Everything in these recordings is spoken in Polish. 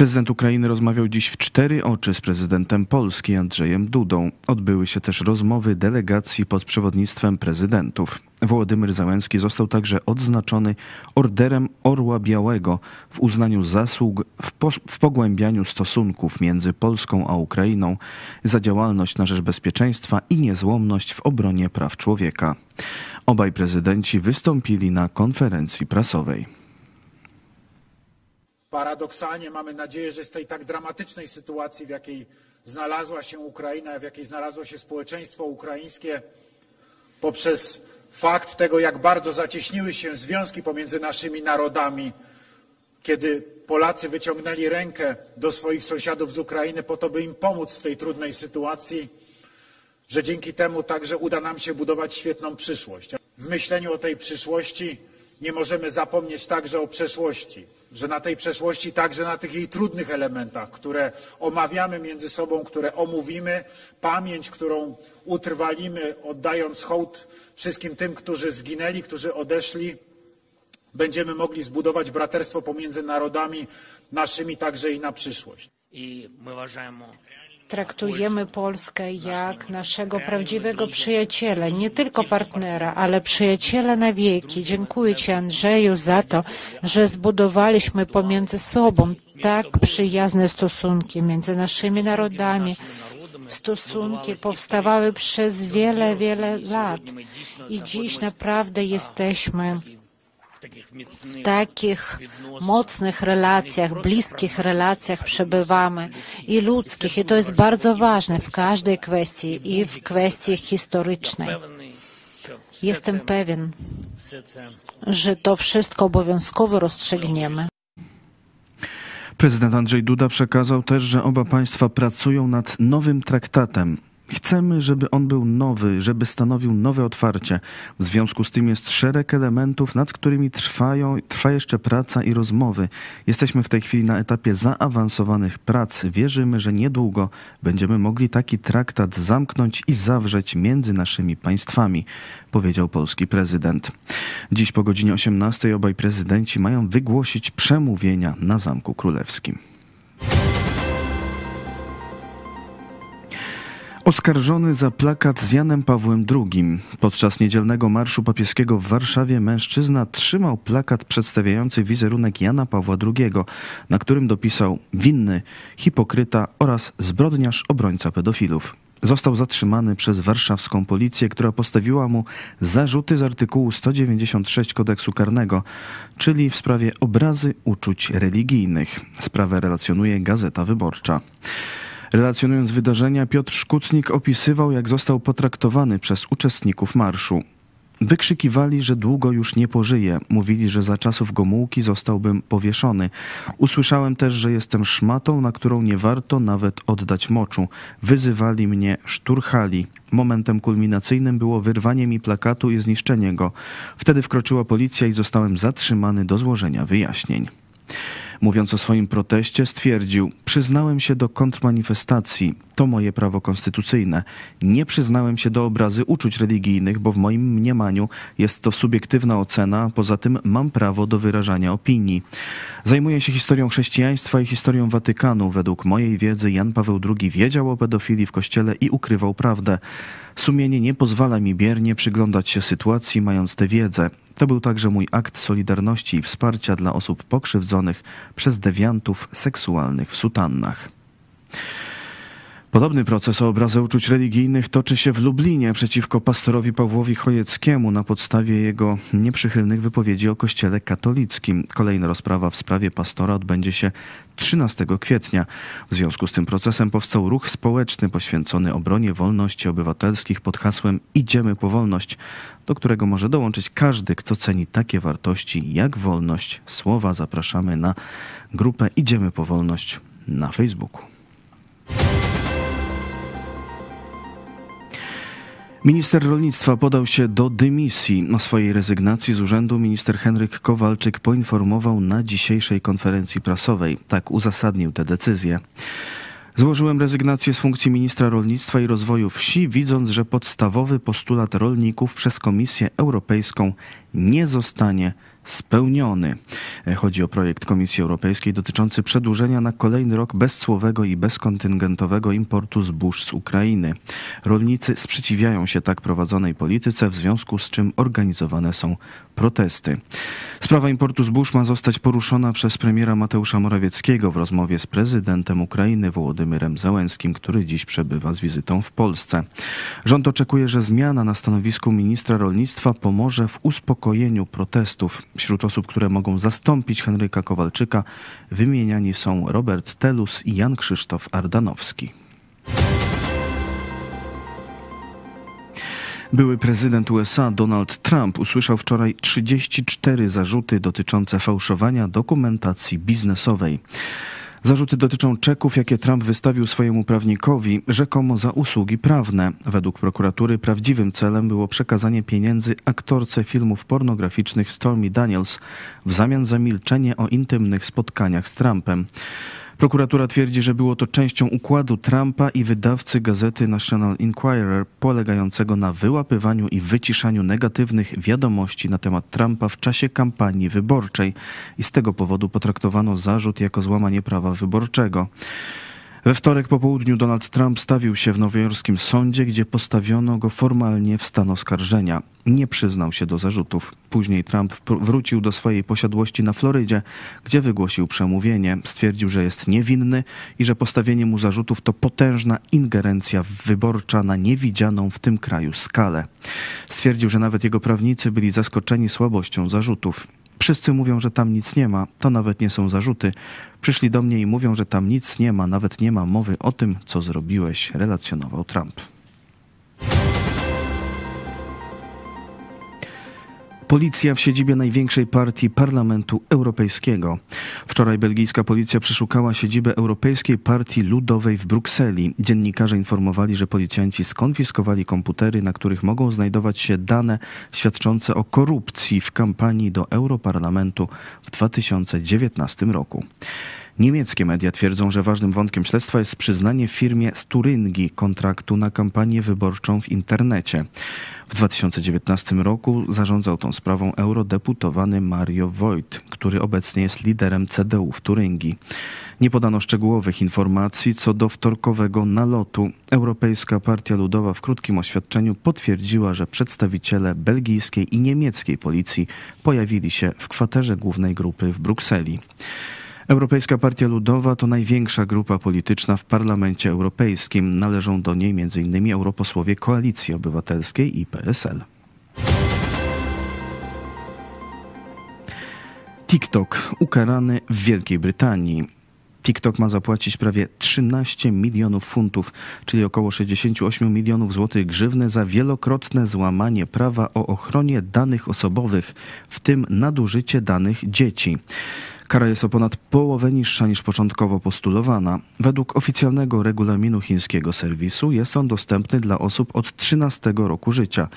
Prezydent Ukrainy rozmawiał dziś w cztery oczy z prezydentem Polski Andrzejem Dudą. Odbyły się też rozmowy delegacji pod przewodnictwem prezydentów. Wołodymyr Załęski został także odznaczony Orderem Orła Białego w uznaniu zasług w, w pogłębianiu stosunków między Polską a Ukrainą za działalność na rzecz bezpieczeństwa i niezłomność w obronie praw człowieka. Obaj prezydenci wystąpili na konferencji prasowej. Paradoksalnie mamy nadzieję, że z tej tak dramatycznej sytuacji, w jakiej znalazła się Ukraina, w jakiej znalazło się społeczeństwo ukraińskie, poprzez fakt tego, jak bardzo zacieśniły się związki pomiędzy naszymi narodami, kiedy Polacy wyciągnęli rękę do swoich sąsiadów z Ukrainy po to, by im pomóc w tej trudnej sytuacji, że dzięki temu także uda nam się budować świetną przyszłość. W myśleniu o tej przyszłości nie możemy zapomnieć także o przeszłości, że na tej przeszłości, także na tych jej trudnych elementach, które omawiamy między sobą, które omówimy, pamięć, którą utrwalimy, oddając hołd wszystkim tym, którzy zginęli, którzy odeszli, będziemy mogli zbudować braterstwo pomiędzy narodami naszymi także i na przyszłość. I my uważamy traktujemy Polskę jak naszego prawdziwego przyjaciela, nie tylko partnera, ale przyjaciela na wieki. Dziękuję Ci, Andrzeju, za to, że zbudowaliśmy pomiędzy sobą tak przyjazne stosunki między naszymi narodami. Stosunki powstawały przez wiele, wiele lat i dziś naprawdę jesteśmy w takich mocnych relacjach, bliskich relacjach przebywamy i ludzkich, i to jest bardzo ważne w każdej kwestii i w kwestii historycznej. Jestem pewien, że to wszystko obowiązkowo rozstrzygniemy. Prezydent Andrzej Duda przekazał też, że oba państwa pracują nad nowym traktatem Chcemy, żeby on był nowy, żeby stanowił nowe otwarcie. W związku z tym jest szereg elementów, nad którymi trwają, trwa jeszcze praca i rozmowy. Jesteśmy w tej chwili na etapie zaawansowanych prac. Wierzymy, że niedługo będziemy mogli taki traktat zamknąć i zawrzeć między naszymi państwami, powiedział polski prezydent. Dziś po godzinie 18 obaj prezydenci mają wygłosić przemówienia na Zamku Królewskim. Oskarżony za plakat z Janem Pawłem II. Podczas niedzielnego marszu papieskiego w Warszawie mężczyzna trzymał plakat przedstawiający wizerunek Jana Pawła II, na którym dopisał winny, hipokryta oraz zbrodniarz obrońca pedofilów. Został zatrzymany przez warszawską policję, która postawiła mu zarzuty z artykułu 196 kodeksu karnego, czyli w sprawie obrazy uczuć religijnych. Sprawę relacjonuje Gazeta Wyborcza. Relacjonując wydarzenia, Piotr Szkutnik opisywał, jak został potraktowany przez uczestników marszu. Wykrzykiwali, że długo już nie pożyje. Mówili, że za czasów Gomułki zostałbym powieszony. Usłyszałem też, że jestem szmatą, na którą nie warto nawet oddać moczu. Wyzywali mnie, szturchali. Momentem kulminacyjnym było wyrwanie mi plakatu i zniszczenie go. Wtedy wkroczyła policja i zostałem zatrzymany do złożenia wyjaśnień. Mówiąc o swoim proteście, stwierdził: Przyznałem się do kontrmanifestacji, to moje prawo konstytucyjne. Nie przyznałem się do obrazy uczuć religijnych, bo w moim mniemaniu jest to subiektywna ocena, poza tym mam prawo do wyrażania opinii. Zajmuję się historią chrześcijaństwa i historią Watykanu. Według mojej wiedzy Jan Paweł II wiedział o pedofilii w kościele i ukrywał prawdę. Sumienie nie pozwala mi biernie przyglądać się sytuacji, mając tę wiedzę. To był także mój akt solidarności i wsparcia dla osób pokrzywdzonych przez dewiantów seksualnych w sutannach. Podobny proces o obrazę uczuć religijnych toczy się w Lublinie przeciwko pastorowi Pawłowi Chojeckiemu na podstawie jego nieprzychylnych wypowiedzi o kościele katolickim. Kolejna rozprawa w sprawie pastora odbędzie się 13 kwietnia. W związku z tym procesem powstał ruch społeczny poświęcony obronie wolności obywatelskich pod hasłem Idziemy po wolność, do którego może dołączyć każdy, kto ceni takie wartości jak wolność słowa. Zapraszamy na grupę Idziemy po wolność na Facebooku. Minister rolnictwa podał się do dymisji. O swojej rezygnacji z urzędu minister Henryk Kowalczyk poinformował na dzisiejszej konferencji prasowej. Tak uzasadnił tę decyzję. Złożyłem rezygnację z funkcji ministra rolnictwa i rozwoju wsi, widząc, że podstawowy postulat rolników przez Komisję Europejską nie zostanie spełniony. Chodzi o projekt Komisji Europejskiej dotyczący przedłużenia na kolejny rok bezcłowego i bezkontyngentowego importu zbóż z Ukrainy. Rolnicy sprzeciwiają się tak prowadzonej polityce, w związku z czym organizowane są protesty. Sprawa importu zbóż ma zostać poruszona przez premiera Mateusza Morawieckiego w rozmowie z prezydentem Ukrainy Wołodymyrem Załęskim, który dziś przebywa z wizytą w Polsce. Rząd oczekuje, że zmiana na stanowisku ministra rolnictwa pomoże w uspokojeniu protestów. Wśród osób, które mogą zastąpić Henryka Kowalczyka, wymieniani są Robert Telus i Jan Krzysztof Ardanowski. Były prezydent USA Donald Trump usłyszał wczoraj 34 zarzuty dotyczące fałszowania dokumentacji biznesowej. Zarzuty dotyczą czeków, jakie Trump wystawił swojemu prawnikowi, rzekomo za usługi prawne. Według prokuratury prawdziwym celem było przekazanie pieniędzy aktorce filmów pornograficznych Stormy Daniels w zamian za milczenie o intymnych spotkaniach z Trumpem. Prokuratura twierdzi, że było to częścią układu Trumpa i wydawcy gazety National Enquirer polegającego na wyłapywaniu i wyciszaniu negatywnych wiadomości na temat Trumpa w czasie kampanii wyborczej i z tego powodu potraktowano zarzut jako złamanie prawa wyborczego. We wtorek po południu Donald Trump stawił się w nowojorskim sądzie, gdzie postawiono go formalnie w stan oskarżenia. Nie przyznał się do zarzutów. Później Trump wrócił do swojej posiadłości na Florydzie, gdzie wygłosił przemówienie. Stwierdził, że jest niewinny i że postawienie mu zarzutów to potężna ingerencja wyborcza na niewidzianą w tym kraju skalę. Stwierdził, że nawet jego prawnicy byli zaskoczeni słabością zarzutów. Wszyscy mówią, że tam nic nie ma, to nawet nie są zarzuty. Przyszli do mnie i mówią, że tam nic nie ma, nawet nie ma mowy o tym, co zrobiłeś, relacjonował Trump. Policja w siedzibie największej partii Parlamentu Europejskiego. Wczoraj belgijska policja przeszukała siedzibę Europejskiej Partii Ludowej w Brukseli. Dziennikarze informowali, że policjanci skonfiskowali komputery, na których mogą znajdować się dane świadczące o korupcji w kampanii do Europarlamentu w 2019 roku. Niemieckie media twierdzą, że ważnym wątkiem śledztwa jest przyznanie firmie Sturingi kontraktu na kampanię wyborczą w internecie. W 2019 roku zarządzał tą sprawą eurodeputowany Mario Voigt, który obecnie jest liderem CDU w Turyngii. Nie podano szczegółowych informacji co do wtorkowego nalotu. Europejska Partia Ludowa w krótkim oświadczeniu potwierdziła, że przedstawiciele belgijskiej i niemieckiej policji pojawili się w kwaterze głównej grupy w Brukseli. Europejska Partia Ludowa to największa grupa polityczna w Parlamencie Europejskim. Należą do niej m.in. europosłowie Koalicji Obywatelskiej i PSL. TikTok ukarany w Wielkiej Brytanii. TikTok ma zapłacić prawie 13 milionów funtów, czyli około 68 milionów złotych grzywny za wielokrotne złamanie prawa o ochronie danych osobowych, w tym nadużycie danych dzieci. Kara jest o ponad połowę niższa niż początkowo postulowana. Według oficjalnego regulaminu chińskiego serwisu jest on dostępny dla osób od 13 roku życia.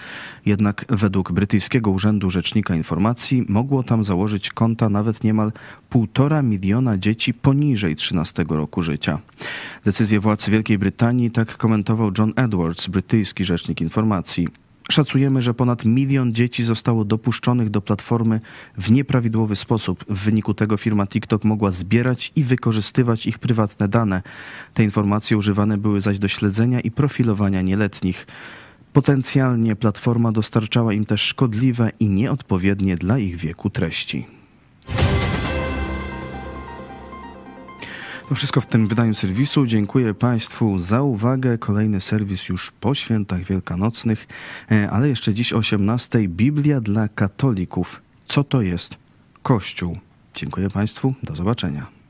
Jednak według brytyjskiego Urzędu Rzecznika Informacji mogło tam założyć konta nawet niemal półtora miliona dzieci poniżej 13 roku życia. Decyzję władz Wielkiej Brytanii tak komentował John Edwards, brytyjski rzecznik informacji. Szacujemy, że ponad milion dzieci zostało dopuszczonych do platformy w nieprawidłowy sposób. W wyniku tego firma TikTok mogła zbierać i wykorzystywać ich prywatne dane. Te informacje używane były zaś do śledzenia i profilowania nieletnich. Potencjalnie platforma dostarczała im też szkodliwe i nieodpowiednie dla ich wieku treści. To wszystko w tym wydaniu serwisu. Dziękuję Państwu za uwagę. Kolejny serwis już po świętach wielkanocnych, e, ale jeszcze dziś o 18. Biblia dla katolików. Co to jest Kościół? Dziękuję Państwu. Do zobaczenia.